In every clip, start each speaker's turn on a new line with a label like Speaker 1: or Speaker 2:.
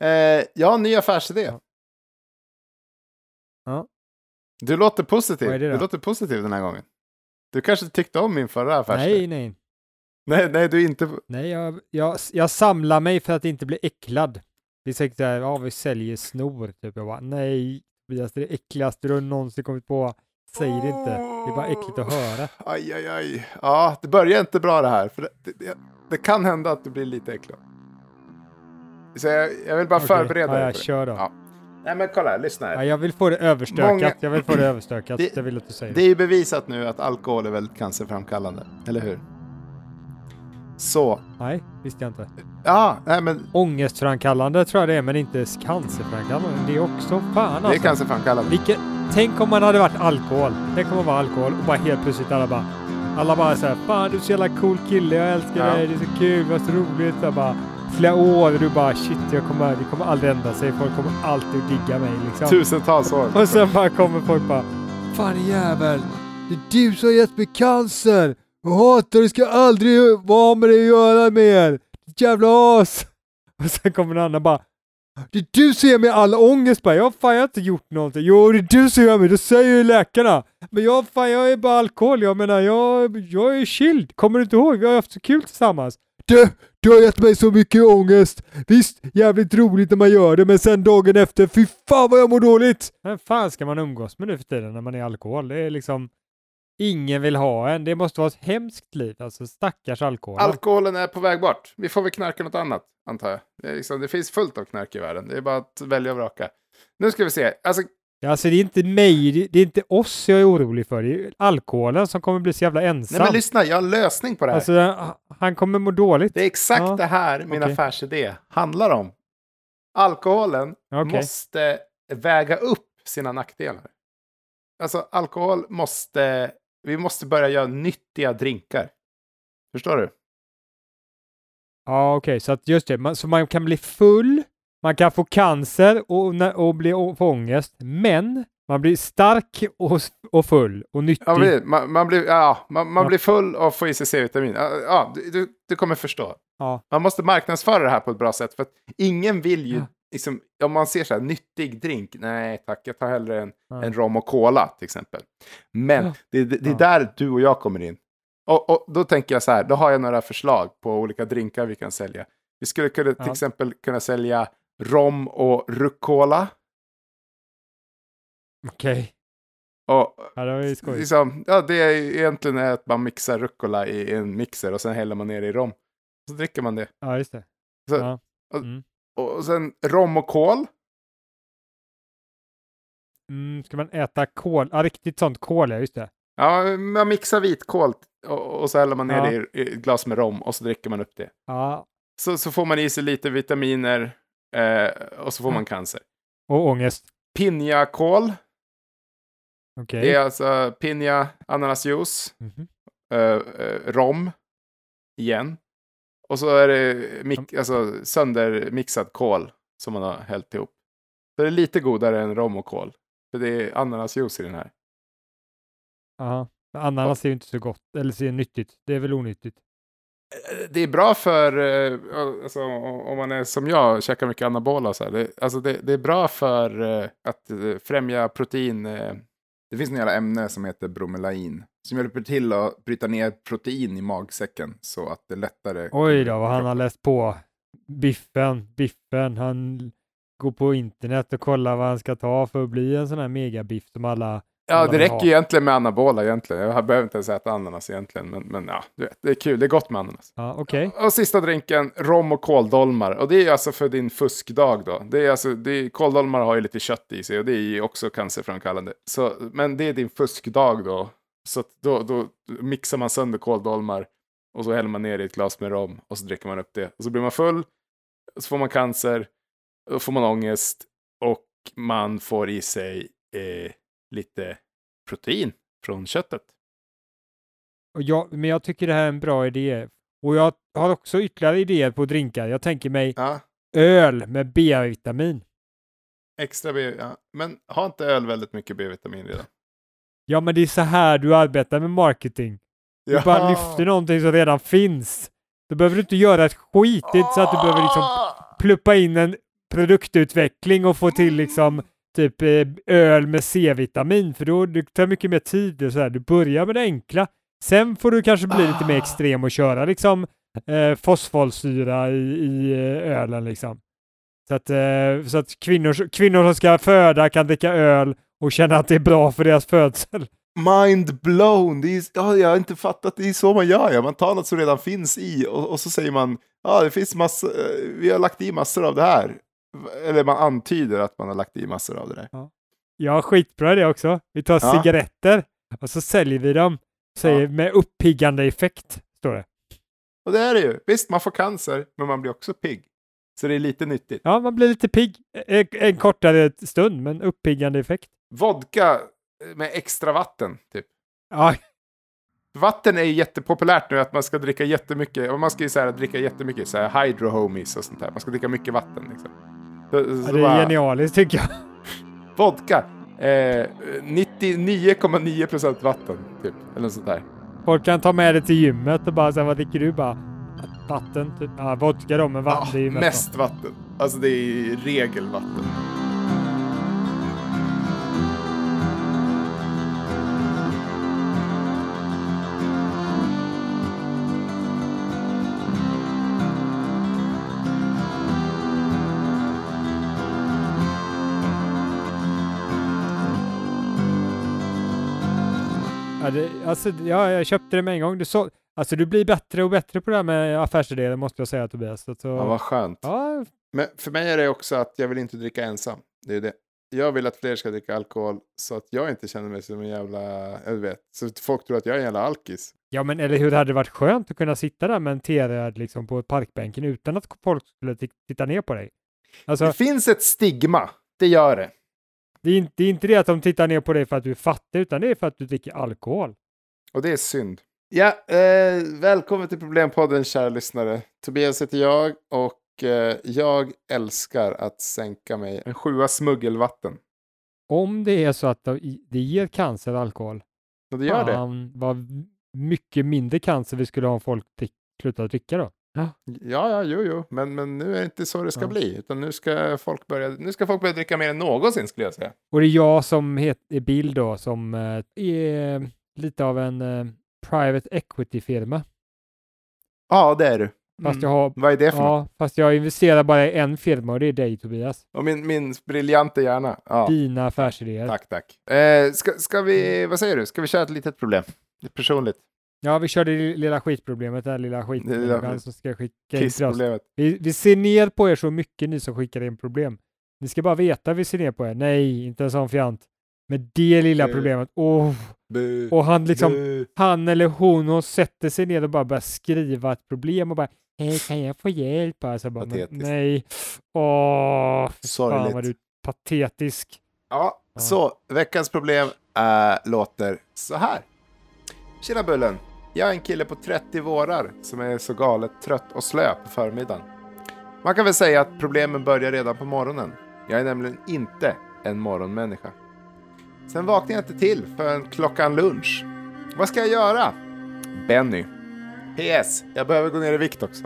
Speaker 1: Eh, en ny affärsidé.
Speaker 2: Ja.
Speaker 1: Du låter positiv. Du låter positiv den här gången. Du kanske tyckte om min förra affärsidé?
Speaker 2: Nej, nej.
Speaker 1: nej, nej, du inte...
Speaker 2: Nej, jag, jag, jag samlar mig för att inte bli äcklad. Det är säkert så här, ja, vi säljer snor. Typ. Jag bara, nej, Tobias, det är det äckligaste du någonsin kommit på. Säg det inte. Det är bara äckligt att höra.
Speaker 1: Aj, aj, aj. Ja, det börjar inte bra det här. För det, det, det kan hända att du blir lite äcklad. Så jag, jag vill bara
Speaker 2: Okej,
Speaker 1: förbereda
Speaker 2: ja, jag
Speaker 1: det.
Speaker 2: kör då.
Speaker 1: Ja. Nej, men kolla lyssna här.
Speaker 2: Ja, jag vill få det överstökat.
Speaker 1: Många-
Speaker 2: Jag vill få det överstökat.
Speaker 1: Det-
Speaker 2: jag vill att du säger
Speaker 1: Det är ju bevisat nu att alkohol är väldigt cancerframkallande, eller hur? Så,
Speaker 2: Nej, visste jag inte.
Speaker 1: ja, nej men
Speaker 2: Ångestframkallande tror jag det är, men inte cancerframkallande. Det är också fan
Speaker 1: det är
Speaker 2: alltså.
Speaker 1: cancerframkallande.
Speaker 2: Vilket, tänk om man hade varit alkohol. Tänk om man var alkohol och bara helt plötsligt alla bara alla bara såhär, fan du är så jävla cool kille, jag älskar
Speaker 1: Ja.
Speaker 2: dig, det är så kul, vad så roligt. Jag bara, flera år och du bara shit, jag kommer, det kommer aldrig ändra sig, folk kommer alltid att digga mig liksom.
Speaker 1: Tusentals år.
Speaker 2: Och sen bara kommer folk bara, fan jävel, det är du som har gett mig cancer! Jag hatar det, ska aldrig vara med dig att göra mer! Jävla as! Och sen kommer den andra bara, det är du som ger mig all ångest bara. Jag, fan, jag har inte gjort någonting. Jo, det är du som gör mig. Det säger ju läkarna. Men jag, fan, jag är bara alkohol. Jag menar, jag, jag är chill. Kommer du inte ihåg? Vi har haft så kul tillsammans. Du, du har gett mig så mycket ångest. Visst, jävligt roligt när man gör det, men sen dagen efter, fy fan vad jag mår dåligt. Vem fan ska man umgås med nu för tiden när man är alkohol? Det är liksom, ingen vill ha en. Det måste vara ett hemskt liv. Alltså stackars alkohol.
Speaker 1: Alkoholen är på väg bort. Vi får väl knarka något annat, antar jag. Det, liksom, det finns fullt av knark i världen. Det är bara att välja och vraka. Nu ska vi se. Alltså,
Speaker 2: Ja, Alltså det är inte mig, det- är inte oss jag är orolig för. Det är alkoholen som kommer bli så jävla ensam.
Speaker 1: nej men lyssna, jag har en lösning på det här.
Speaker 2: Alltså han kommer må dåligt.
Speaker 1: det är exakt
Speaker 2: Ja,
Speaker 1: det här min
Speaker 2: okej.
Speaker 1: affärsidé handlar om. Alkoholen
Speaker 2: Okej.
Speaker 1: måste väga upp sina nackdelar. Alltså alkohol måste, vi måste börja göra nyttiga drinkar. Förstår du?
Speaker 2: Ja, okej, så att just det, man, så man kan bli full, man kan få cancer och, och bli få ångest, men man blir stark och, och full och nyttig.
Speaker 1: Ja, men man, man, blir, ja, man, man
Speaker 2: Ja.
Speaker 1: blir full och får i sig C-vitamin. Ja, du, du, kommer förstå.
Speaker 2: Ja.
Speaker 1: Man måste marknadsföra det här på ett bra sätt. För att ingen vill ju,
Speaker 2: Ja.
Speaker 1: liksom, om man ser så här, nyttig drink. Nej tack, jag tar hellre en, en rom och cola till exempel. Men det, det, det är där du och jag kommer in. Och, och då tänker jag så här, då har jag några förslag på olika drinkar vi kan sälja. Vi skulle kunna, till exempel kunna sälja rom och rucola.
Speaker 2: Okej,
Speaker 1: Och
Speaker 2: ja, det var ju skoj.
Speaker 1: liksom, ja, det är egentligen är att man mixar rucola i en mixer och sen häller man ner i rom. Så dricker man det.
Speaker 2: Ja, just det.
Speaker 1: Så,
Speaker 2: Ja.
Speaker 1: och-
Speaker 2: Mm.
Speaker 1: Och sen rom och kol.
Speaker 2: Mm, ska man äta kol? Ja, riktigt sånt kol, ja, just det.
Speaker 1: Ja, man mixar vitkål och, och så häller man ner
Speaker 2: Ja.
Speaker 1: det i, i ett glas med rom och så dricker man upp det.
Speaker 2: Ja,
Speaker 1: Så, så får man i sig lite vitaminer eh, och så får man cancer.
Speaker 2: och ångest.
Speaker 1: Pinjakål,
Speaker 2: Okej.
Speaker 1: det är alltså pinja, ananasjuice,
Speaker 2: Mhm.
Speaker 1: eh, eh, rom igen. Och så är det mik- alltså, söndermixad kål som man har hällt ihop. Så det är lite godare än rom och kål. För det är ananasjuice i den här.
Speaker 2: Ja. Ananas är ju inte så gott, eller så är det nyttigt. Det är väl onyttigt.
Speaker 1: Det är bra för, eh, alltså, om man är som jag, käkar mycket anabola så här. Det, alltså det, det är bra för eh, att eh, främja protein. Det finns jävla ämne som heter bromelain. Som hjälper till att bryta ner protein i magsäcken så att det lättare...
Speaker 2: Oj då, vad han har läst på. Biffen, Biffen, han går på internet och kollar vad han ska ta för att bli en sån här megabiff som alla...
Speaker 1: Ja, det räcker egentligen med anabola egentligen. Jag behöver inte ens äta ananas egentligen. Men, men ja, du vet, det är kul. Det är gott med ananas.
Speaker 2: Ja, okej.
Speaker 1: Och sista drinken, rom och kåldolmar. Och det är alltså för din fuskdag då. Det är alltså, det är, kåldolmar har ju lite kött i sig och det är ju också cancerframkallande. Så, men det är din fuskdag då. Så då, då mixar man sönder kåldolmar och så häller man ner i ett glas med rom och så dricker man upp det. Och så blir man full, så får man cancer, då får man ångest och man får i sig eh, lite protein från köttet.
Speaker 2: Och jag, men jag tycker det här är en bra idé. Och jag har också ytterligare idéer på drinkar. Jag tänker mig
Speaker 1: Ja,
Speaker 2: öl med B-vitamin.
Speaker 1: extra B. Ja. Men har inte öl väldigt mycket B-vitamin redan?
Speaker 2: Ja, men det är så här du arbetar med marketing. Du bara lyfter någonting som redan finns. Då behöver du inte göra ett skit. Det är inte så att du behöver liksom pluppa in en produktutveckling och få till liksom typ eh, öl med C-vitamin för då det tar mycket mer tid. Så här. Du börjar med det enkla. Sen får du kanske bli lite mer
Speaker 1: Ah.
Speaker 2: extrem och köra liksom eh, fosfolsyra i, i eh, ölen liksom. Så att, eh, så att kvinnor, kvinnor som ska föda kan dricka öl och känna att det är bra för deras födsel.
Speaker 1: Mind blown! Det är, ja, jag har inte fattat, det är så man gör. Ja. Man tar något som redan finns i och, och så säger man ja, det finns massor, eh, vi har lagt i massor av det här. Eller man antyder att man har lagt i massor av det där.
Speaker 2: Ja, skitbra det också. Vi tar
Speaker 1: Ja.
Speaker 2: cigaretter och så säljer vi dem. Säger
Speaker 1: Ja.
Speaker 2: med uppiggande effekt, står det.
Speaker 1: Och det är det ju. Visst, man får cancer, men man blir också pigg. Så det är lite nyttigt.
Speaker 2: Ja, man blir lite pigg en, en kortare stund, men uppiggande effekt.
Speaker 1: Vodka med extra vatten, typ.
Speaker 2: Ja,
Speaker 1: Vatten är jättepopulärt nu, att man ska dricka jättemycket. Man ska ju så här, dricka jättemycket så här, hydro homies och sånt där. Man ska dricka mycket vatten. Liksom. Så, så
Speaker 2: det är
Speaker 1: bara-
Speaker 2: genialiskt tycker jag.
Speaker 1: Vodka. Eh, 99,9% vatten, typ. Eller något sånt där.
Speaker 2: Folk kan ta med det till gymmet och bara säga vad dricker du? Bara vatten, typ. Ja, vodka då, men vatten
Speaker 1: Ja,
Speaker 2: ju mest.
Speaker 1: mest vatten. Alltså det är i
Speaker 2: Ja, det, alltså, ja, jag köpte det med en gång. Du så, alltså du blir bättre och bättre på det här med affärsidéer måste jag säga Tobias. Så,
Speaker 1: Ja, vad skönt.
Speaker 2: ja,
Speaker 1: Men för mig är det också att jag vill inte dricka ensam. Det är det. Jag vill att fler ska dricka alkohol så att jag inte känner mig som en jävla, jag vet, så att folk tror att jag är en jävla alkis.
Speaker 2: Ja, men eller hur hade det varit skönt att kunna sitta där med en T-röd liksom på parkbänken utan att folk skulle ti- titta ner på dig? Alltså,
Speaker 1: Det finns ett stigma, det gör det.
Speaker 2: Det är, inte, det är inte det att de tittar ner på dig för att du är fattig, utan det är för att du dricker alkohol.
Speaker 1: Och det är synd. Ja, eh, välkommen till Problempodden kära lyssnare. Tobias heter jag och eh, jag älskar att sänka mig en sjua smuggelvatten.
Speaker 2: Om det är så att det det ger cancer alkohol,
Speaker 1: Och det gör det.
Speaker 2: fan, vad mycket mindre cancer vi skulle ha om folk drick, slutade dricka då.
Speaker 1: Ja, ja, jo, jo, men, men nu är det inte så det ska
Speaker 2: Ja.
Speaker 1: bli. Utan nu ska, folk börja, nu ska folk börja dricka mer än någonsin skulle jag säga.
Speaker 2: Och det är jag som het, är Bill då, som eh, är lite av en eh, private equity-firma.
Speaker 1: Ja, det är du.
Speaker 2: Fast
Speaker 1: Mm.
Speaker 2: jag har
Speaker 1: Vad är det för något?
Speaker 2: Ja, fast jag investerar bara i en firma och det är dig Tobias.
Speaker 1: Och min, min briljanta hjärna. Ja,
Speaker 2: Dina affärsidéer.
Speaker 1: tack, tack. Eh, ska, ska vi, vad säger du? Ska vi köra ett litet problem? Lite personligt.
Speaker 2: Ja, vi kör det lilla skitproblemet, det lilla skitproblemet som ska skicka in till oss. Vi, vi ser ner på er så mycket ni som skickar in problem. Ni ska bara veta vi ser ner på er. Nej, inte en sån fjant. Men det lilla
Speaker 1: Eh,
Speaker 2: problemet. Oh. Och han liksom,
Speaker 1: bu.
Speaker 2: han eller hon, hon sätter sig ner och bara börjar skriva ett problem och bara Hej, kan jag få hjälp? Alltså bara, men, nej. Åh, fy fan vad du är patetisk.
Speaker 1: Ja,
Speaker 2: Ja.
Speaker 1: så veckans problem äh, låter så här. Tjena Bullen! Jag är en kille på 30 vårar som är så galet trött och slö på förmiddagen. Man kan väl säga att problemen börjar redan på morgonen. Jag är nämligen inte en morgonmänniska. Sen vaknar jag inte till förrän klockan lunch. Vad ska jag göra? Benny. PS. Jag behöver gå ner i vikt också.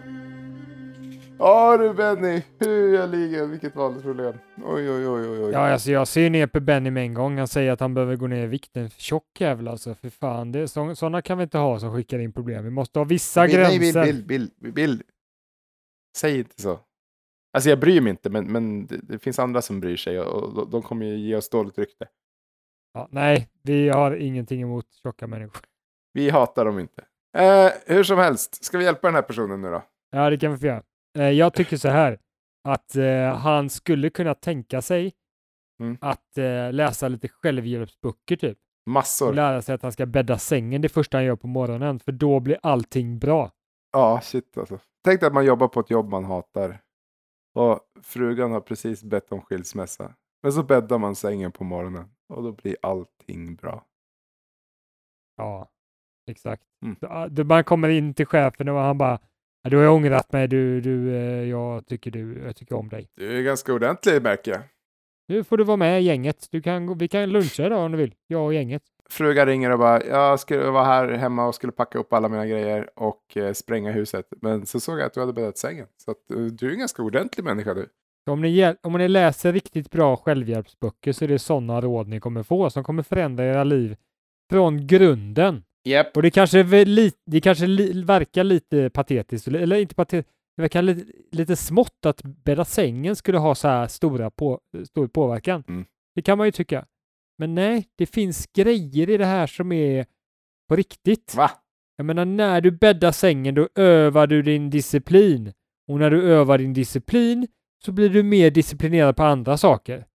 Speaker 1: Ja du Benny, hur jag ligger, vilket vanligt problem. Oj oj oj oj oj.
Speaker 2: Ja, alltså jag ser ner på Benny med en gång. Han säger att han behöver gå ner i vikt. En tjock jävel alltså. För fan, det så, sådana kan vi inte ha som skickar in problem. Vi måste ha vissa
Speaker 1: nej,
Speaker 2: gränser.
Speaker 1: Bill, Bill, Bill, Bill. Säg inte så. Alltså jag bryr mig inte, men, men det, det finns andra som bryr sig och de, de kommer ju ge oss dåligt rykte.
Speaker 2: Ja, nej, vi har ingenting emot tjocka människor.
Speaker 1: Vi hatar dem inte. Eh, hur som helst, ska vi hjälpa den här personen nu då?
Speaker 2: Ja, det kan vi få göra. Eh, jag tycker så här, att eh, han skulle kunna tänka sig
Speaker 1: Mm.
Speaker 2: att eh, läsa lite självhjälpsböcker typ. Och
Speaker 1: Massor.
Speaker 2: lära sig att han ska bädda sängen det första han gör på morgonen, för då blir allting bra.
Speaker 1: Ja, shit alltså. Tänk dig att man jobbar på ett jobb man hatar. Och frugan har precis bett om skilsmässa. Men så bäddar man sängen på morgonen. Och då blir allting bra.
Speaker 2: Ja, exakt.
Speaker 1: Mm.
Speaker 2: Ah, man kommer in till chefen och han bara "Ja, du har ångrat mig, du, du, eh, jag, tycker du, jag tycker om dig.
Speaker 1: Du är ganska ordentlig märker jag.
Speaker 2: Nu får du vara med i gänget. Du kan, vi kan luncha idag om du vill, jag och gänget.
Speaker 1: Frugan ringer och bara, jag skulle vara här hemma och skulle packa upp alla mina grejer och eh, spränga huset. Men så såg jag att du hade bäddat sängen. Så att, eh, du är en ganska ordentlig människa du.
Speaker 2: Om, ni, om ni läser riktigt bra självhjälpsböcker så är det sådana råd ni kommer få som kommer förändra era liv från grunden.
Speaker 1: Japp.
Speaker 2: Och det kanske, li, det kanske li, verkar lite patetiskt, eller- eller inte patetiskt, det verkar lite, lite smått att bädda sängen skulle ha så här stora på, stor påverkan.
Speaker 1: Mm.
Speaker 2: Det kan man ju tycka. Men nej, det finns grejer i det här som är på riktigt.
Speaker 1: Va?
Speaker 2: Jag menar, när du bäddar sängen då övar du din disciplin. Och när du övar din disciplin så blir du mer disciplinerad på andra saker.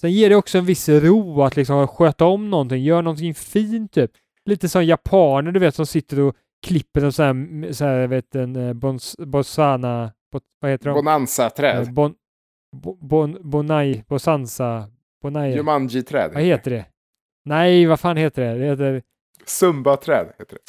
Speaker 2: Sen ger det också en viss ro att liksom sköta om någonting, göra någonting fint typ. Lite som japaner du vet som sitter och klipper en sån här, så här vet en eh, bons, bonsana, bo, vad heter de?
Speaker 1: Bonanza-träd.
Speaker 2: Eh, Bon, bo, bon, bonai, bosansa, bonai,
Speaker 1: Jumanji-träd.
Speaker 2: vad heter det? Nej, vad fan heter det? Det heter
Speaker 1: Sumba-träd heter det.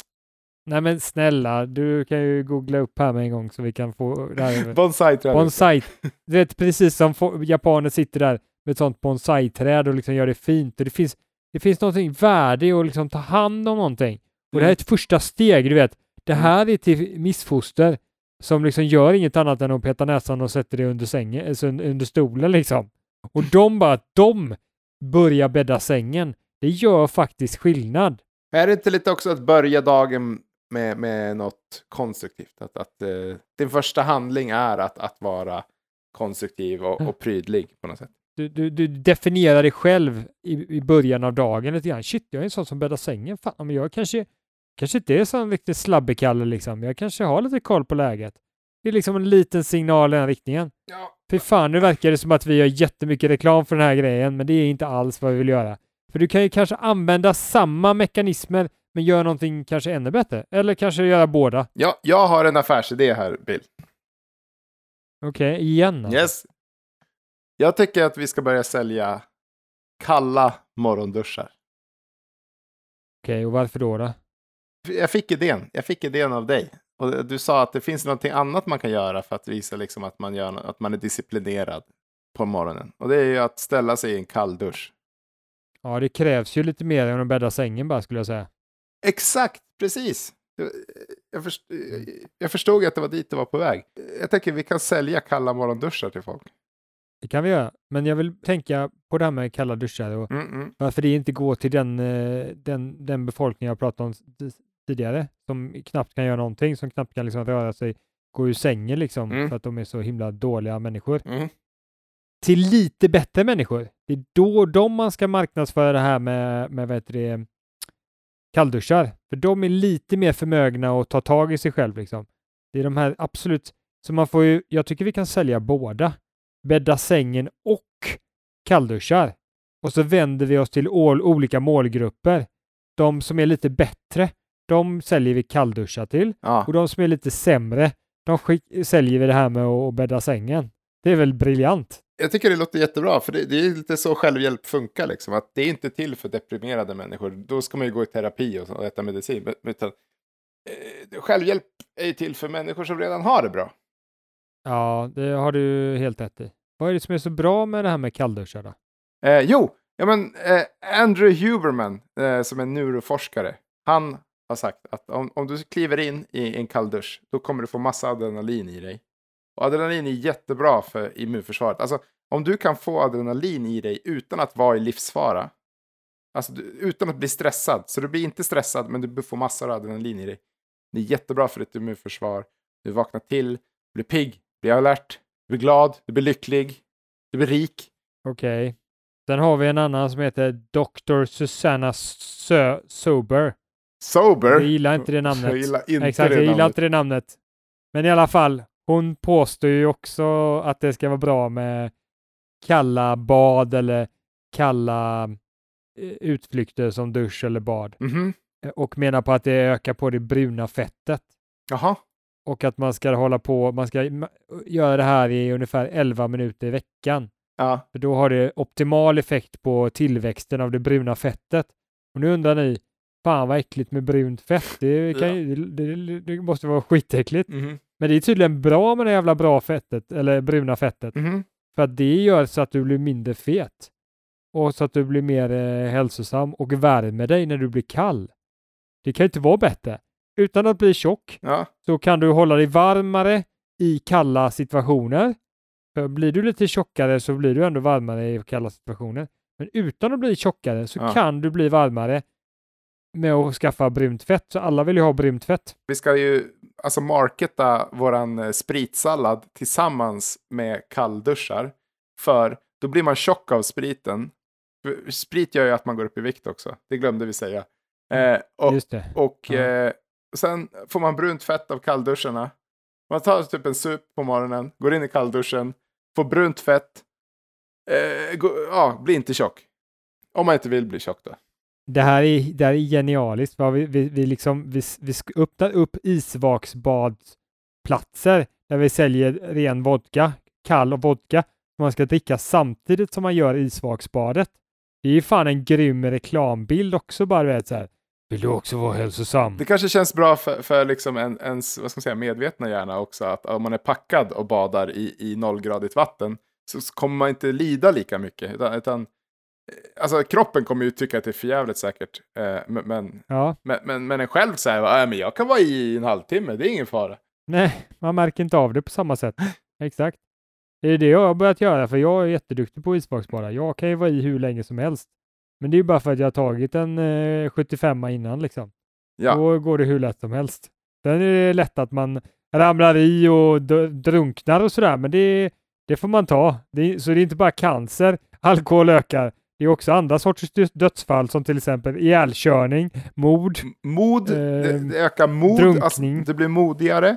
Speaker 2: Nej men snälla, du kan ju googla upp här med en gång så vi kan få det här.
Speaker 1: Bonsai-träd.
Speaker 2: Bonsai. Du vet precis som japaner sitter där med ett sånt bonsai-träd och liksom gör det fint. Och det finns, det finns någonting värde i att liksom ta hand om någonting. Och det här är ett första steg, du vet. Det här är till missfoster som liksom gör inget annat än att peta näsan och sätter det under sängen, alltså un- under stolen liksom. Och de bara, de börjar bädda sängen. Det gör faktiskt skillnad.
Speaker 1: Är det inte lite också att börja dagen med, med något konstruktivt? Att, att eh, din första handling är att, att vara konstruktiv och, och prydlig på något sätt.
Speaker 2: Du, du, du definierar dig själv i, i början av dagen lite grann. Shit, jag är en sån som bäddar sängen. Fan, men jag kanske, kanske inte är sån riktigt slabbekalle liksom. Jag kanske har lite koll på läget. Det är liksom en liten signal i den riktningen.
Speaker 1: Ja.
Speaker 2: Fy fan, nu verkar det som att vi gör jättemycket reklam för den här grejen, men det är inte alls vad vi vill göra. För du kan ju kanske använda samma mekanismer, men göra någonting kanske ännu bättre. Eller kanske göra båda.
Speaker 1: Ja, jag har en affärsidé här, Bill.
Speaker 2: Okej, igen alltså.
Speaker 1: Yes. Jag tycker att vi ska börja sälja kalla morgonduschar.
Speaker 2: Okej, och varför då? då?
Speaker 1: Jag fick idén. Jag fick idén av dig. Och du sa att det finns någonting annat man kan göra för att visa liksom att, man gör, att man är disciplinerad på morgonen. Och det är ju att ställa sig i en kall dusch.
Speaker 2: Ja, det krävs ju lite mer än att bädda sängen bara, skulle jag säga.
Speaker 1: Exakt, precis. Jag- först, jag förstod att det var dit det var på väg. Jag tänker vi kan sälja kalla morgonduschar till folk.
Speaker 2: Det kan vi göra, men jag vill tänka på det här med kalla duschar och
Speaker 1: Mm, mm.
Speaker 2: varför det inte går till den, eh, den, den befolkning jag pratade om tidigare, som knappt kan göra någonting, som knappt kan liksom röra sig, gå ur sängen liksom,
Speaker 1: Mm.
Speaker 2: för att de är så himla dåliga människor,
Speaker 1: Mm.
Speaker 2: till lite bättre människor. Det är då de man ska marknadsföra det här med, med vad heter det, kallduschar, för de är lite mer förmögna att ta tag i sig själv liksom. Det är de här absolut, så man får ju, jag tycker vi kan sälja båda. Bädda sängen och kallduschar. Och så vänder vi oss till all, olika målgrupper. De som är lite bättre, de säljer vi kallduschar till.
Speaker 1: Ja.
Speaker 2: Och de som är lite sämre, de säljer vi det här med att bädda sängen. Det är väl briljant?
Speaker 1: Jag tycker det låter jättebra, för det, det är lite så självhjälp funkar. Liksom. Att det är inte till för deprimerade människor. Då ska man ju gå i terapi och, och äta medicin. Men, utan, eh, självhjälp är till för människor som redan har det bra.
Speaker 2: Ja, det har du helt rätt i. Vad är det som är så bra med det här med kallduschar då?
Speaker 1: Eh, jo, ja, men, eh, Andrew Huberman, eh, som är neuroforskare, han har sagt att om, om du kliver in i en kalldusch, då kommer du få massa adrenalin i dig. Och adrenalin är jättebra för immunförsvaret. Alltså, om du kan få adrenalin i dig utan att vara i livsfara, alltså du, utan att bli stressad, så du blir inte stressad, men du får massor av adrenalin i dig. Det är jättebra för ditt immunförsvar. Du vaknar till, blir pigg, blir alert, blir glad, du blir lycklig, du blir rik.
Speaker 2: Okej. Sen har vi en annan som heter Dr. Susanna Sö- Sober.
Speaker 1: Sober.
Speaker 2: Jag gillar inte det namnet.
Speaker 1: Jag gillar inte
Speaker 2: Exakt,
Speaker 1: det
Speaker 2: jag gillar
Speaker 1: namnet.
Speaker 2: inte det namnet. Men i alla fall, hon påstår ju också att det ska vara bra med kalla bad eller kalla eh, utflykter som dusch eller bad.
Speaker 1: Mhm.
Speaker 2: Eh, Och menar på att det ökar på det bruna fettet.
Speaker 1: Jaha.
Speaker 2: Och att man ska hålla på, man ska göra det här i ungefär 11 minuter i veckan.
Speaker 1: Ja.
Speaker 2: För då har det optimal effekt på tillväxten av det bruna fettet. Och nu undrar ni, fan vad äckligt med brunt fett. Det, kan, ju, det, det, det måste vara skitäckligt.
Speaker 1: Mhm.
Speaker 2: Men det är tydligen bra med det jävla bra fettet, eller bruna fettet.
Speaker 1: Mhm.
Speaker 2: För att det gör så att du blir mindre fet. Och så att du blir mer eh, hälsosam och värmer dig när du blir kall. Det kan ju inte vara bättre. Utan att bli tjock
Speaker 1: Ja.
Speaker 2: så kan du hålla dig varmare i kalla situationer För blir du lite tjockare så blir du ändå varmare i kalla situationer. Men utan att bli tjockare så
Speaker 1: Ja.
Speaker 2: kan du bli varmare med att skaffa brunt fett. Så alla vill ju ha brunt fett.
Speaker 1: Vi ska ju alltså marketa våran eh, spritsallad tillsammans med kallduschar. För då blir man tjock av spriten. Sprit gör ju att man går upp i vikt också. Det glömde vi säga. Eh, och
Speaker 2: Just det.
Speaker 1: och
Speaker 2: Ja.
Speaker 1: eh, sen får man brunt fett av kallduscharna. Man tar typ en sup på morgonen, går in i kallduschen, får brunt fett. Eh, går, ja, blir inte tjock. Om man inte vill bli tjock då.
Speaker 2: Det här är, det här är genialiskt. Va? Vi, vi, vi, liksom, vi, vi öppnar upp isvaksbadsplatser där vi säljer ren vodka, kall och vodka, som man ska dricka samtidigt som man gör isvaksbadet. Det är ju fan en grym reklambild också bara du vet så här. Vill du också vara hälsosam?
Speaker 1: Det kanske känns bra för, för liksom en, ens vad ska man säga, medvetna hjärna också. Att om man är packad och badar i, i nollgradigt vatten så så kommer man inte lida lika mycket. Utan, utan, eh, alltså kroppen kommer ju tycka att det är förjävligt säkert. Eh, men,
Speaker 2: Ja,
Speaker 1: men, men, men en själv säger äh, men jag kan vara i en halvtimme, det är ingen fara.
Speaker 2: nej, man märker inte av det på samma sätt. Exakt. Det är det jag har börjat göra, för jag är jätteduktig på isvaksbada. Jag kan ju vara i hur länge som helst. Men det är ju bara för att jag har tagit en eh, 75 innan liksom.
Speaker 1: Ja.
Speaker 2: Då går det hur lätt som helst. Sen är det lätt att man ramlar i och drunknar och sådär, men det, det får man ta. Det, så det är inte bara cancer, alkohol ökar. Det är också andra sorters dö- dödsfall som till exempel ihjälkörning, mord.
Speaker 1: Mod,
Speaker 2: Eh,
Speaker 1: det ökar mod, alltså,
Speaker 2: drunkning.
Speaker 1: det blir modigare.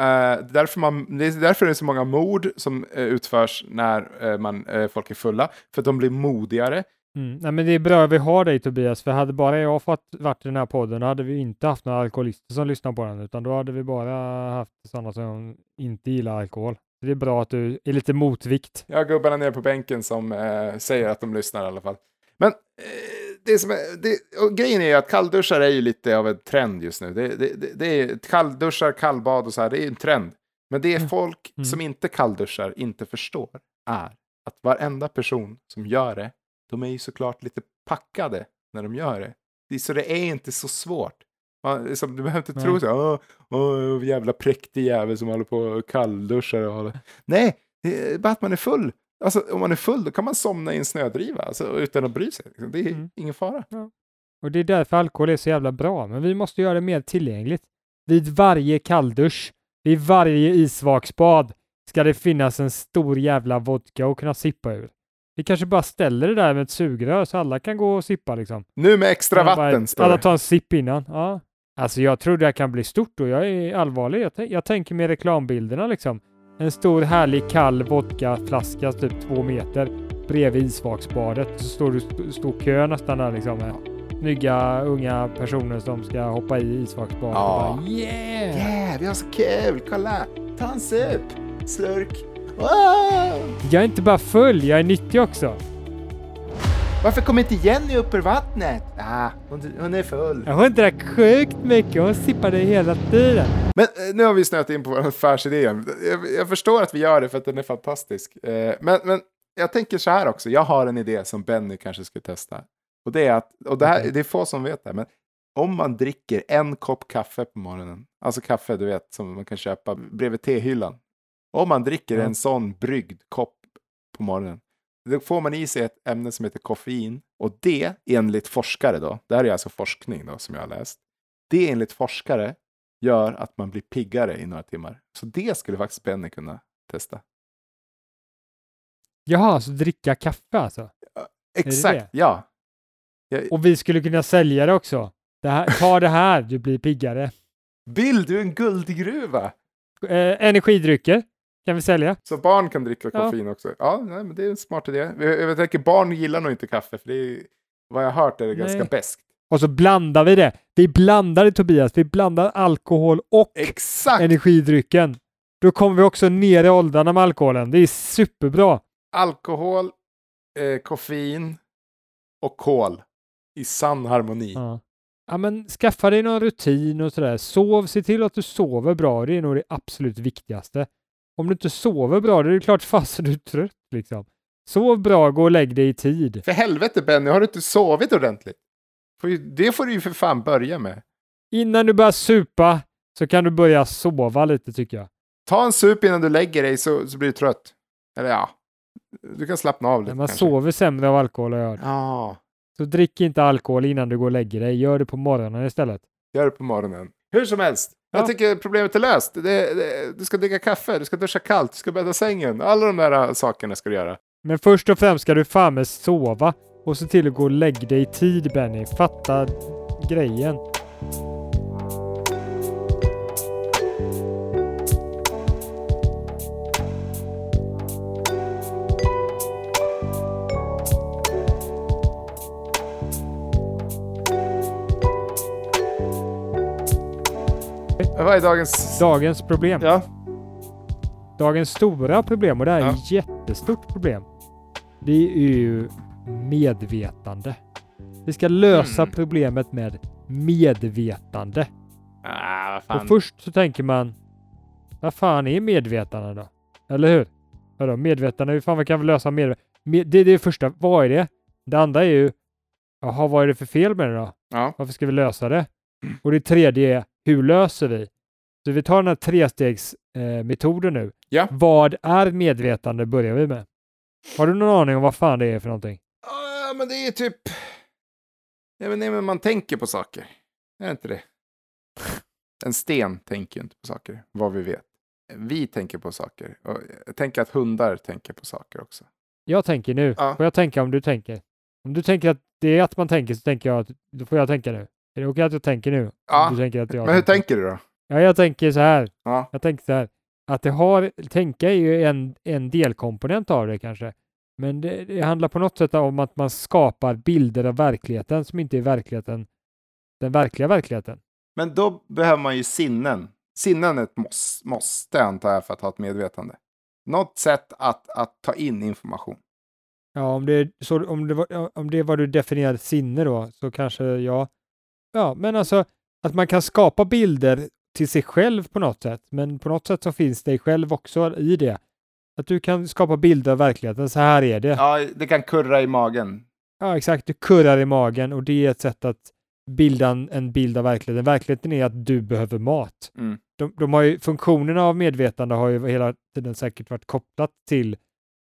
Speaker 1: Eh, därför man, det är därför det är så många mord som eh, utförs när eh, man, folk är fulla. För att de blir modigare.
Speaker 2: Mm. Nej, men det är bra att vi har dig Tobias, för hade bara jag fått varit i den här podden hade vi inte haft några alkoholister som lyssnar på den, utan då hade vi bara haft sådana som inte gillar alkohol. Så det är bra att du är lite motvikt.
Speaker 1: Jag har gubbarna nere på bänken som eh, säger att de lyssnar i alla fall. Men eh, det som är, det, grejen är ju att kallduschar är ju lite av en trend just nu. Det, det, det, det är kallduschar, kallbad och så här, det är en trend. Men det är
Speaker 2: Mm.
Speaker 1: folk
Speaker 2: Mm.
Speaker 1: som inte kallduschar inte förstår är att varenda person som gör det, de är ju såklart lite packade när de gör det. så det är inte så svårt. Man, liksom, du behöver inte
Speaker 2: Nej.
Speaker 1: tro så åh, åh, jävla präktig jävel som håller på och kallduschar och håller. Nej, det är bara att man är full. Alltså om man är full då kan man somna i en snödriva alltså, utan att bry sig. liksom. Det är
Speaker 2: Mm.
Speaker 1: ingen fara.
Speaker 2: Och det är därför alkohol är så jävla bra, men vi måste göra det mer tillgängligt. Vid varje kalldusch, vid varje isvaksbad ska det finnas en stor jävla vodka att kunna sippa ur. Vi kanske bara ställer det där med ett sugrör så alla kan gå och sippa liksom.
Speaker 1: Nu med extra
Speaker 2: Alla bara-
Speaker 1: vatten står
Speaker 2: Alla tar en sipp innan. Ja. Alltså jag tror det här kan bli stort och jag är allvarlig. Jag, jag tänker med reklambilderna liksom. En stor härlig kall vodkaflaska typ två meter bredvid isvaksbadet. Så står st- stor kö nästan där liksom med snygga unga personer som ska hoppa i isvaksbadet.
Speaker 1: Ja.
Speaker 2: Och bara, yeah!
Speaker 1: Yeah, vi har så kul! Kolla! Ta en sup! Slurk!
Speaker 2: Jag är inte bara full, jag är nyttig också.
Speaker 1: Varför kommer inte Jenny upp ur vattnet? Ah, hon, hon är full.
Speaker 2: Jag har inte drack sjukt mycket, hon sippade hela tiden.
Speaker 1: Men eh, nu har vi snöat in på vår affärsidé. igen. Jag, jag förstår att vi gör det för att den är fantastisk. Eh, men, men jag tänker så här också. Jag har en idé som Benny kanske skulle testa. Och det är att, och det, här,
Speaker 2: Okej.
Speaker 1: det är få som vet det, men om man dricker en kopp kaffe på morgonen, alltså kaffe du vet som man kan köpa bredvid tehyllan. Om man dricker
Speaker 2: Ja.
Speaker 1: en sån bryggd kopp på morgonen, då får man i sig ett ämne som heter koffein. Och det, enligt forskare då, det här är alltså forskning då som jag har läst. Det enligt forskare gör att man blir piggare i några timmar. Så det skulle faktiskt Benny kunna testa.
Speaker 2: Jaha, så dricka kaffe alltså?
Speaker 1: Exakt,
Speaker 2: det?
Speaker 1: ja.
Speaker 2: Och vi skulle kunna sälja det också. Det här, ta det här, du blir piggare.
Speaker 1: Bill, du är en guldgruva!
Speaker 2: Eh, energidrycker kan vi sälja.
Speaker 1: Så barn kan dricka
Speaker 2: Ja.
Speaker 1: koffein också. Ja, nej, men det är en smart idé. Jag, jag tänker, barn gillar nog inte kaffe, för det är, vad jag har hört är det ganska beskt.
Speaker 2: Och så blandar vi det. Vi blandar det Tobias. Vi blandar alkohol och
Speaker 1: Exakt!
Speaker 2: energidrycken. Då kommer vi också ner i åldrarna med alkoholen. Det är superbra.
Speaker 1: Alkohol, eh, koffein och kol i sann harmoni.
Speaker 2: Ja. ja, men skaffa dig någon rutin och sådär. Sov, se till att du sover bra. Det är nog det absolut viktigaste. Om du inte sover bra, då är det klart fasen du är trött liksom. Sov bra, gå och lägg dig i tid.
Speaker 1: För helvete Benny, har du inte sovit ordentligt? Det får du ju för fan börja med.
Speaker 2: Innan du börjar supa så kan du börja sova lite tycker jag.
Speaker 1: Ta en sup innan du lägger dig så, så blir du trött. Eller ja, du kan slappna av lite
Speaker 2: Men man
Speaker 1: kanske.
Speaker 2: sover sämre av alkohol har jag hört.
Speaker 1: Ja,
Speaker 2: Så drick inte alkohol innan du går och lägger dig. Gör det på morgonen istället.
Speaker 1: gör det på morgonen. Hur som helst,
Speaker 2: Ja.
Speaker 1: jag tycker problemet är löst. Det, det, du ska dricka kaffe, du ska duscha kallt, du ska bädda sängen. Alla de där äh, sakerna ska du göra.
Speaker 2: Men först och främst ska du fan med sova och se till att gå och lägga dig i tid Benny. Fatta grejen.
Speaker 1: Vad är dagens...
Speaker 2: Dagens problem.
Speaker 1: Ja.
Speaker 2: Dagens stora problem och det här är
Speaker 1: Ja.
Speaker 2: ett jättestort problem. Det är ju medvetande. Vi ska lösa
Speaker 1: Mm.
Speaker 2: problemet med medvetande.
Speaker 1: Ah,
Speaker 2: Och först så tänker man, vad fan är medvetande då? Eller hur? Vadå medvetande? Hur fan kan vi lösa medvetande? Med, det är det första. Vad är det? Det andra är ju, jaha, vad är det för fel med det då?
Speaker 1: Ja.
Speaker 2: Varför ska vi lösa det? Och det tredje är, hur löser vi? Så vi tar den här trestegsmetoden eh, nu.
Speaker 1: Ja.
Speaker 2: Vad är medvetande börjar vi med. Har du någon aning om vad fan det är för någonting?
Speaker 1: Ja, men det är typ... Vet inte, men man tänker på saker. Är det inte det? En sten tänker ju inte på saker, vad vi vet. Vi tänker på saker. Och jag tänker att hundar tänker på saker också.
Speaker 2: Jag tänker nu.
Speaker 1: Ja.
Speaker 2: Får jag tänka om du tänker? Om du tänker att det är att man tänker så tänker jag att då får jag tänka nu. Är det okej att jag tänker nu?
Speaker 1: Ja,
Speaker 2: Du tänker att jag
Speaker 1: Men hur tänker du då?
Speaker 2: Ja, jag tänker så här.
Speaker 1: Ja.
Speaker 2: Jag tänker så här. Att det har, tänka är ju en, en delkomponent av det kanske. Men det, det handlar på något sätt om att man skapar bilder av verkligheten som inte är verkligheten, den verkliga verkligheten.
Speaker 1: Men då behöver man ju sinnen. Sinnen är ett måste, måste antar jag för att ha ett medvetande. Något sätt att, att ta in information.
Speaker 2: Ja, om det, så, om, det var, om det vad du definierar sinne då, så kanske ja. Ja, men alltså att man kan skapa bilder till sig själv på något sätt, men på något sätt så finns dig själv också i det. Att du kan skapa bilder av verkligheten, så här är det. Ja,
Speaker 1: Ja, det kan kurra i magen.
Speaker 2: exakt, du kurrar i magen och det är ett sätt att bilda en, bild av verkligheten. Verkligheten är att du behöver mat.
Speaker 1: Mm.
Speaker 2: De, de har ju, funktionerna av medvetande har ju hela tiden säkert varit kopplat till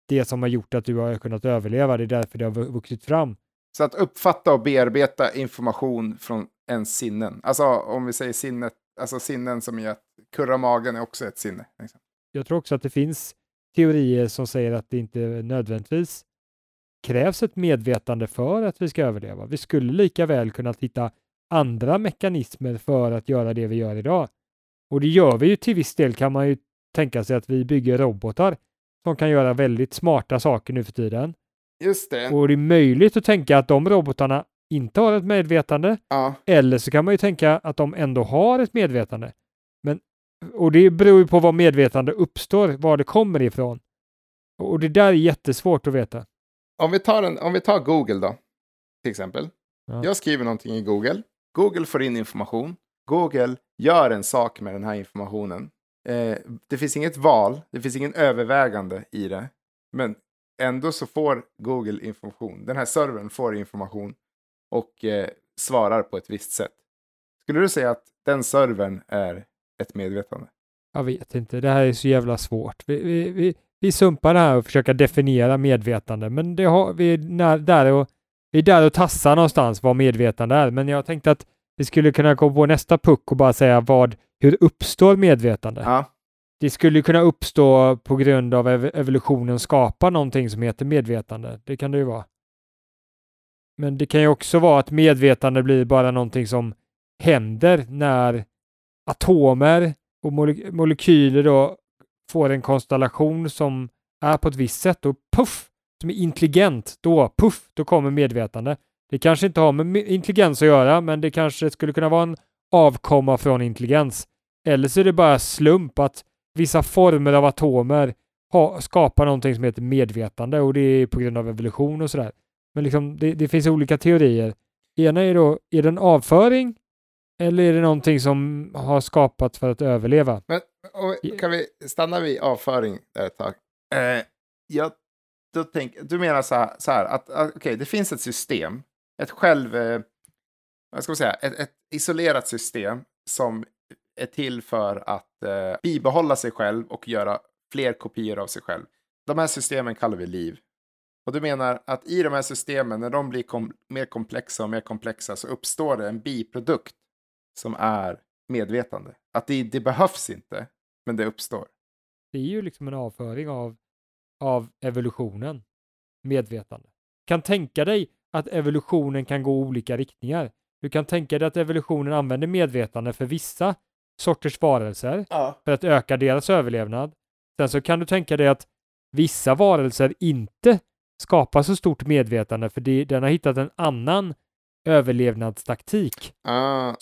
Speaker 2: det som har gjort att du har kunnat överleva. Det är därför det har vu- vuxit fram.
Speaker 1: Så att uppfatta och bearbeta information från ens sinnen. Alltså om vi säger sinnet, alltså sinnen som är att kurra magen är också ett sinne. Liksom.
Speaker 2: Jag tror också att det finns teorier som säger att det inte nödvändigtvis krävs ett medvetande för att vi ska överleva. Vi skulle lika väl kunna hitta andra mekanismer för att göra det vi gör idag. Och det gör vi ju till viss del kan man ju tänka sig att vi bygger robotar som kan göra väldigt smarta saker nu för tiden.
Speaker 1: Just det.
Speaker 2: Och det är möjligt att tänka att de robotarna inte har ett medvetande
Speaker 1: Ja.
Speaker 2: eller så kan man ju tänka att de ändå har ett medvetande. Men, och det beror ju på var medvetande uppstår, var det kommer ifrån. Och det där är jättesvårt att veta.
Speaker 1: Om, vi tar en, om vi tar Google då, till exempel.
Speaker 2: Ja.
Speaker 1: Jag skriver någonting i Google. Google får in information. Google gör en sak med den här informationen. Eh, det finns inget val, det finns ingen övervägande i det. Men ändå så får Google information. Den här servern får information och eh, svarar på ett visst sätt. Skulle du säga att den servern är ett medvetande?
Speaker 2: Jag vet inte, det här är så jävla svårt. Vi, vi, vi, vi sumpar det här och försöker definiera medvetande, men det har, vi, är när, där och, vi är där och tassar någonstans vad medvetande är. Men jag tänkte att vi skulle kunna gå på nästa puck och bara säga vad, hur uppstår medvetande?
Speaker 1: Ja.
Speaker 2: Det skulle kunna uppstå på grund av ev evolutionen skapar någonting som heter medvetande. Det kan det ju vara. Men det kan ju också vara att medvetande blir bara någonting som händer när atomer och mole molekyler då får en konstellation som är på ett visst sätt och puff, som är intelligent, då puff, då kommer medvetande. Det kanske inte har med intelligens att göra, men det kanske skulle kunna vara en avkomma från intelligens. Eller så är det bara slump att vissa former av atomer ha, skapar någonting som heter medvetande och det är på grund av evolution och sådär. Men liksom, det, det finns olika teorier. Ena är då, är det en avföring eller är det någonting som har skapats för att överleva?
Speaker 1: Men och, kan vi stanna vid avföring där ett tag? Eh, jag, då tänk, du menar så här, så här att ah, okej, det finns ett system, ett själv, eh, vad ska man säga, ett, ett isolerat system som är till för att eh, bibehålla sig själv och göra fler kopior av sig själv. de här systemen kallar vi liv. Och du menar att i de här systemen, när de blir kom mer komplexa och mer komplexa, så uppstår det en biprodukt som är medvetande. Att det, det behövs inte, men det uppstår.
Speaker 2: Det är ju liksom en avföring av, av evolutionen, medvetande. Kan tänka dig att evolutionen kan gå olika riktningar. Du kan tänka dig att evolutionen använder medvetande för vissa sorters varelser
Speaker 1: Ja.
Speaker 2: för att öka deras överlevnad. Sen så kan du tänka dig att vissa varelser inte skapar så stort medvetande för det, den har hittat en annan överlevnadstaktik.
Speaker 1: Ah,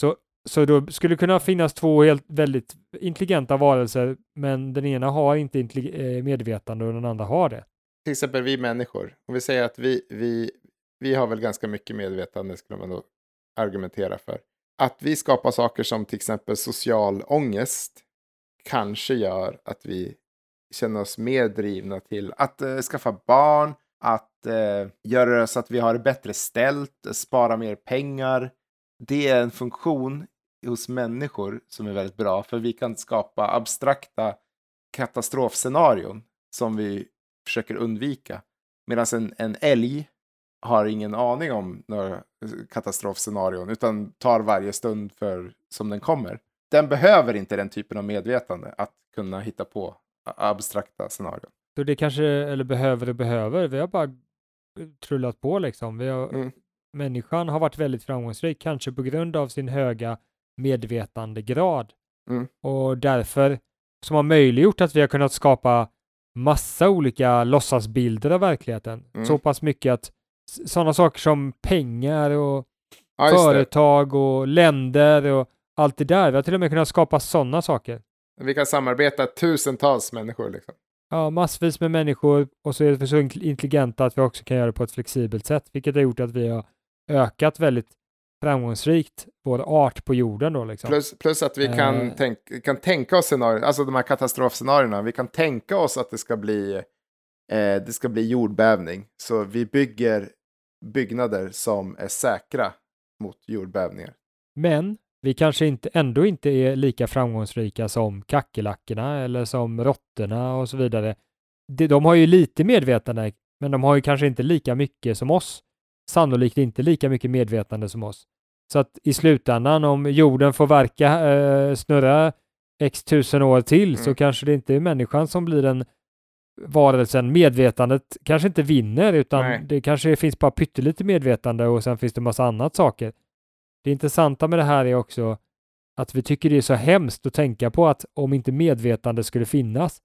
Speaker 2: Så då skulle kunna finnas två helt väldigt intelligenta varelser, men den ena har inte eh, medvetande och den andra har det.
Speaker 1: till exempel vi människor. Om vi säger att vi, vi, vi har väl ganska mycket medvetande, skulle man då argumentera för. Att vi skapar saker som till exempel social ångest kanske gör att vi känner oss mer drivna till att eh, skaffa barn, att eh, göra så att vi har det bättre ställt, spara mer pengar. Det är en funktion hos människor som är väldigt bra, för vi kan skapa abstrakta katastrofscenarion som vi försöker undvika. Medan en, en älg har ingen aning om några katastrofscenarion utan tar varje stund för som den kommer. Den behöver inte den typen av medvetande att kunna hitta på abstrakta scenarion.
Speaker 2: Så det kanske, eller behöver och behöver, vi har bara trullat på liksom. Vi har,
Speaker 1: Mm.
Speaker 2: Människan har varit väldigt framgångsrik, kanske på grund av sin höga medvetandegrad.
Speaker 1: Mm.
Speaker 2: Och därför, som har möjliggjort att vi har kunnat skapa massa olika låtsasbilder av verkligheten.
Speaker 1: Mm.
Speaker 2: Så pass mycket att sådana saker som pengar och
Speaker 1: Ja,
Speaker 2: företag och länder och allt det där. Vi har till och med kunnat skapa sådana saker.
Speaker 1: Vi kan samarbeta tusentals människor. Liksom.
Speaker 2: Ja, massvis med människor och så är vi så int- intelligenta att vi också kan göra det på ett flexibelt sätt, vilket har gjort att vi har ökat väldigt framgångsrikt vår art på jorden då liksom.
Speaker 1: Plus, plus att vi kan,
Speaker 2: Eh.
Speaker 1: tänk, kan tänka oss scenarier, alltså de här katastrofscenarierna. Vi kan tänka oss att det ska bli, eh, det ska bli jordbävning. Så vi bygger byggnader som är säkra mot jordbävningar.
Speaker 2: Men vi kanske inte, ändå inte är lika framgångsrika som kackerlackorna eller som råttorna och så vidare. De, de har ju lite medvetande, men de har ju kanske inte lika mycket som oss. Sannolikt inte lika mycket medvetande som oss. Så att i slutändan, om jorden får verka, eh, snurra x tusen år till, så
Speaker 1: Mm.
Speaker 2: kanske det inte är människan som blir den varelsen. Medvetandet kanske inte vinner, utan
Speaker 1: Nej.
Speaker 2: det kanske finns bara pyttelite medvetande och sen finns det massa annat saker. Det intressanta med det här är också att vi tycker det är så hemskt att tänka på att om inte medvetande skulle finnas,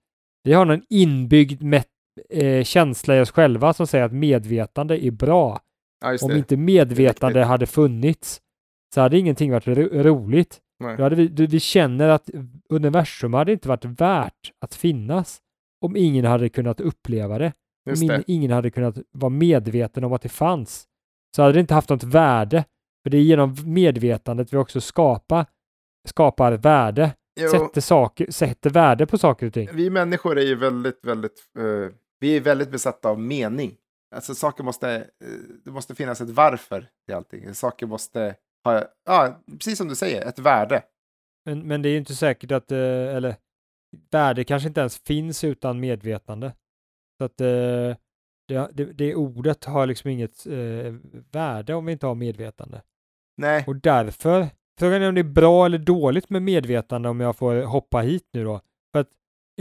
Speaker 2: vi har en inbyggd met- eh, känsla i oss själva som säger att medvetande är bra.
Speaker 1: Ja,
Speaker 2: Om inte medvetande hade funnits så hade ingenting varit ro- roligt.
Speaker 1: Nej.
Speaker 2: Då hade vi, då vi känner att universum hade inte varit värt att finnas om ingen hade kunnat uppleva det.
Speaker 1: Just
Speaker 2: Om in- ingen hade kunnat vara medveten om att det fanns. Så hade det inte haft något värde. För det är genom medvetandet vi också skapar, skapar värde.
Speaker 1: Jo,
Speaker 2: Sätter, saker, sätter värde på saker och ting.
Speaker 1: vi människor är ju väldigt, väldigt, eh, vi är väldigt besatta av mening. Alltså saker måste, eh, det måste finnas ett varför till allting. Saker måste ha, ja, precis som du säger, ett värde.
Speaker 2: Men, men det är ju inte säkert att, eh, eller värde kanske inte ens finns utan medvetande. Så att eh, det, det, det ordet har liksom inget eh, värde om vi inte har medvetande.
Speaker 1: Nej,
Speaker 2: Och därför, frågan är om det är bra eller dåligt med medvetande om jag får hoppa hit nu då. För att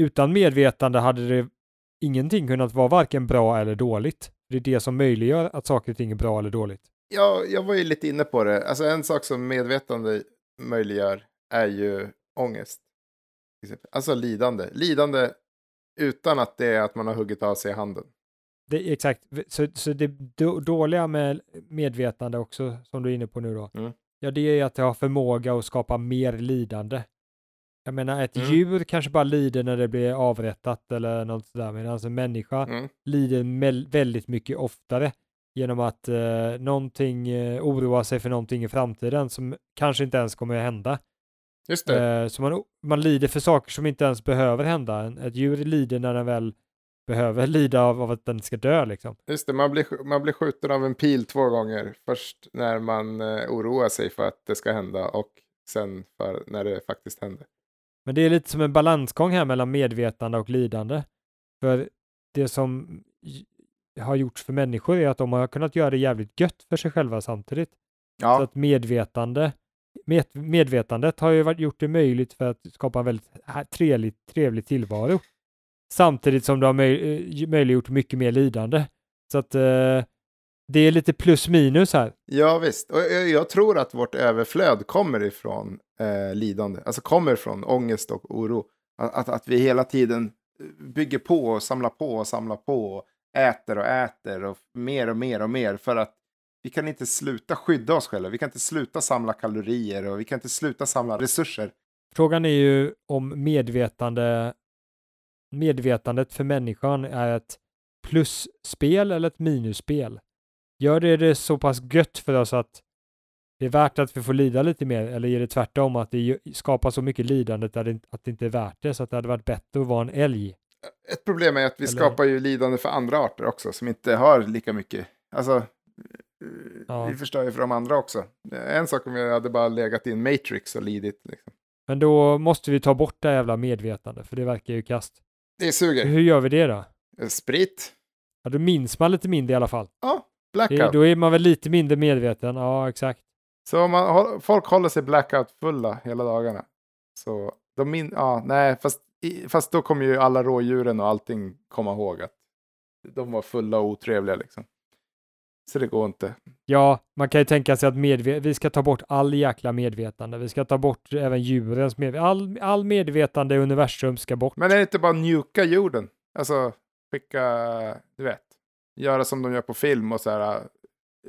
Speaker 2: utan medvetande hade det ingenting kunnat vara varken bra eller dåligt. Det är det som möjliggör att saker och ting är bra eller dåligt.
Speaker 1: jag, jag var ju lite inne på det. Alltså en sak som medvetande möjliggör är ju ångest. Alltså lidande. Lidande utan att det är att man har huggit av sig handen.
Speaker 2: Det exakt, så, så det då- dåliga med medvetande också, som du är inne på nu då,
Speaker 1: Mm.
Speaker 2: ja det är att det har förmåga att skapa mer lidande. Jag menar ett
Speaker 1: Mm.
Speaker 2: djur kanske bara lider när det blir avrättat eller något sådär, medan en människa
Speaker 1: Mm.
Speaker 2: lider väldigt mycket oftare genom att eh, någonting eh, oroar sig för någonting i framtiden som kanske inte ens kommer att hända.
Speaker 1: Just det.
Speaker 2: Eh, så man, man lider för saker som inte ens behöver hända. Ett djur lider när den väl behöver lida av, av att den ska dö liksom.
Speaker 1: Just det, man blir, man blir skjuten av en pil två gånger. Först när man eh, oroar sig för att det ska hända och sen för när det faktiskt händer.
Speaker 2: Men det är lite som en balansgång här mellan medvetande och lidande. För det som har gjorts för människor är att de har kunnat göra det jävligt gött för sig själva samtidigt. Så
Speaker 1: Ja,
Speaker 2: att medvetande, med, medvetandet har ju varit, gjort det möjligt för att skapa en väldigt trevlig, trevlig tillvaro. Samtidigt som det har möj, eh, möjliggjort mycket mer lidande. Så att eh, det är lite plus minus här.
Speaker 1: ja visst. Och jag, jag tror att vårt överflöd kommer ifrån eh, lidande. Alltså kommer från ångest och oro. Att, att, att vi hela tiden eh, bygger på och samlar på och samlar på. Och äter och äter och mer och mer och mer. För att vi kan inte sluta skydda oss själva. Vi kan inte sluta samla kalorier och vi kan inte sluta samla resurser.
Speaker 2: Frågan är ju om medvetande, medvetandet för människan är ett plusspel eller ett minusspel. Gör det det så pass gött för oss att det är värt att vi får lida lite mer eller är det tvärtom att det skapar så mycket lidande att det, inte är värt det så att det hade varit bättre att vara en älg.
Speaker 1: Ett problem är att vi
Speaker 2: Eller-
Speaker 1: skapar ju lidande för andra arter också som inte har lika mycket. Alltså,
Speaker 2: Ja.
Speaker 1: vi förstör ju för de andra också. En sak om jag hade bara legat i en matrix och lidit. Liksom.
Speaker 2: Men då måste vi ta bort det här jävla medvetande för det verkar ju kast.
Speaker 1: Det suger.
Speaker 2: Hur gör vi det då?
Speaker 1: Eh, Sprit.
Speaker 2: Ja, då minns man lite mindre i alla fall.
Speaker 1: Ja,
Speaker 2: Det,
Speaker 1: blackout.
Speaker 2: då är man väl lite mindre medveten. Ja, exakt.
Speaker 1: Så om man, folk håller sig blackout-fulla hela dagarna. Så de min, ja, nej, fast, fast då kommer ju alla rådjuren och allting komma ihåg att de var fulla och otrevliga liksom. Så det går inte.
Speaker 2: Ja, man kan ju tänka sig att medve- vi ska ta bort all jäkla medvetande. Vi ska ta bort även djurens medvetande. All, all medvetande i universum ska bort.
Speaker 1: Men är det inte bara njuka jorden? Alltså skicka, du vet, göra som de gör på film och så här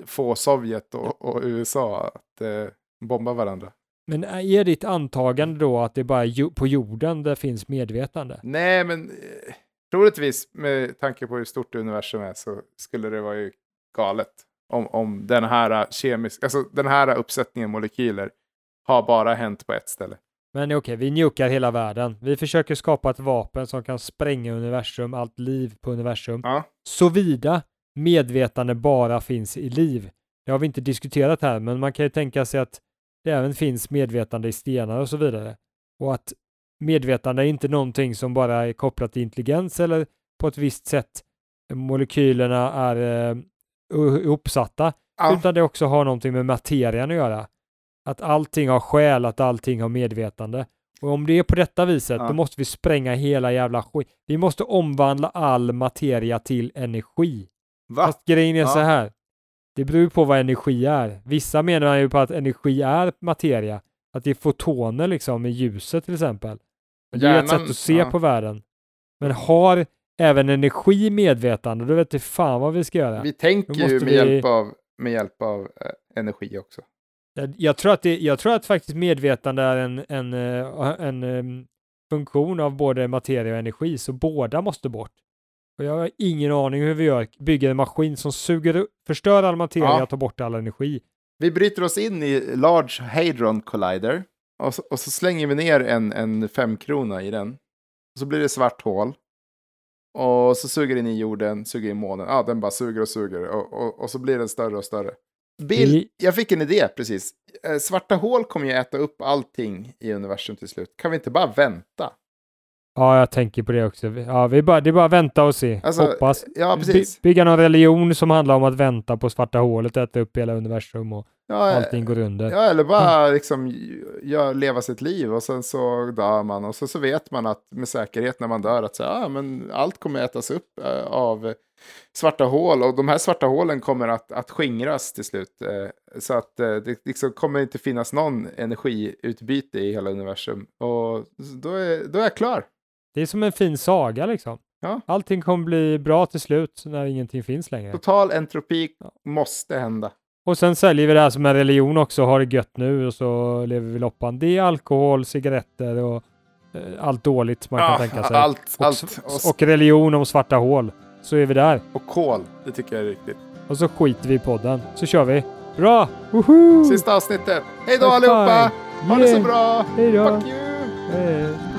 Speaker 1: få Sovjet och, och USA att eh, bomba varandra.
Speaker 2: Men är ditt antagande då att det bara är på jorden det finns medvetande?
Speaker 1: Nej, men eh, troligtvis med tanke på hur stort universum är så skulle det vara ju galet om, om den här kemiska, alltså den här uppsättningen molekyler har bara hänt på ett ställe.
Speaker 2: Men okej, vi njukar hela världen. Vi försöker skapa ett vapen som kan spränga universum, allt liv på universum.
Speaker 1: Ja,
Speaker 2: Såvida medvetande bara finns i liv. Det har vi inte diskuterat här, men man kan ju tänka sig att det även finns medvetande i stenar och så vidare. Och att medvetande är inte någonting som bara är kopplat till intelligens eller på ett visst sätt molekylerna är u- ihopsatta,
Speaker 1: ja.
Speaker 2: utan det också har någonting med materian att göra. Att allting har själ, att allting har medvetande. Och om det är på detta viset,
Speaker 1: Ja.
Speaker 2: då måste vi spränga hela jävla skit. Vi måste omvandla all materia till energi.
Speaker 1: Va?
Speaker 2: Fast grejen är
Speaker 1: Ja.
Speaker 2: så här. Det beror på vad energi är. Vissa menar ju på att energi är materia. Att det är fotoner liksom i ljuset till exempel. Det är ett sätt att se
Speaker 1: ja.
Speaker 2: på världen. Men har även energi medvetande, då vet du fan vad vi ska göra.
Speaker 1: Vi tänker ju med,
Speaker 2: vi-
Speaker 1: hjälp av, med hjälp av eh, energi också.
Speaker 2: Jag, jag, tror att det, jag tror att faktiskt medvetande är en, en, eh, en, em, funktion av både materia och energi, så båda måste bort. Och jag har ingen aning hur vi gör, bygger en maskin som suger förstör all materia
Speaker 1: Ja.
Speaker 2: och tar bort all energi.
Speaker 1: Vi bryter oss in i Large Hadron Collider och så, och så slänger vi ner en, en femkrona i den. Och så blir det svart hål. Och så suger den i jorden, suger i månen. Ja, den bara suger och suger. Och, och, och så blir den större och större. Bill, jag fick en idé precis. Eh, Svarta hål kommer ju äta upp allting i universum till slut. Kan vi inte bara vänta?
Speaker 2: Ja, jag tänker på det också. Ja, vi bara, det är bara att vänta och se.
Speaker 1: Alltså,
Speaker 2: Hoppas.
Speaker 1: Ja, precis.
Speaker 2: By, bygga någon religion som handlar om att vänta på svarta hålet, äta upp hela universum och
Speaker 1: Ja, eh,
Speaker 2: allting går under.
Speaker 1: Ja, eller bara liksom gör, leva sitt liv och sen så dör man. Och så, så vet man att med säkerhet när man dör att så, ja, men allt kommer ätas upp eh, av svarta hål. Och de här svarta hålen kommer att, att skingras till slut. Eh, så att eh, det liksom kommer inte finnas någon energiutbyte i hela universum. Och då är, då är jag klar.
Speaker 2: Det är som en fin saga liksom.
Speaker 1: Ja.
Speaker 2: Allting kommer bli bra till slut när ingenting finns längre.
Speaker 1: Total entropi
Speaker 2: Ja.
Speaker 1: måste hända.
Speaker 2: Och sen säljer vi det här som en religion också, har det gött nu och så lever vi loppan. Det är alkohol, cigaretter och eh, allt dåligt man kan tänka sig.
Speaker 1: Allt,
Speaker 2: och,
Speaker 1: allt. Och,
Speaker 2: och religion om svarta hål. Så är vi där.
Speaker 1: och kol, det tycker jag är riktigt.
Speaker 2: Och så skiter vi i podden. Så kör vi. Bra! Woho!
Speaker 1: Sista avsnittet. Hej då allihopa! Ha det så bra!
Speaker 2: Hej då!
Speaker 1: Fuck you!
Speaker 2: Hej.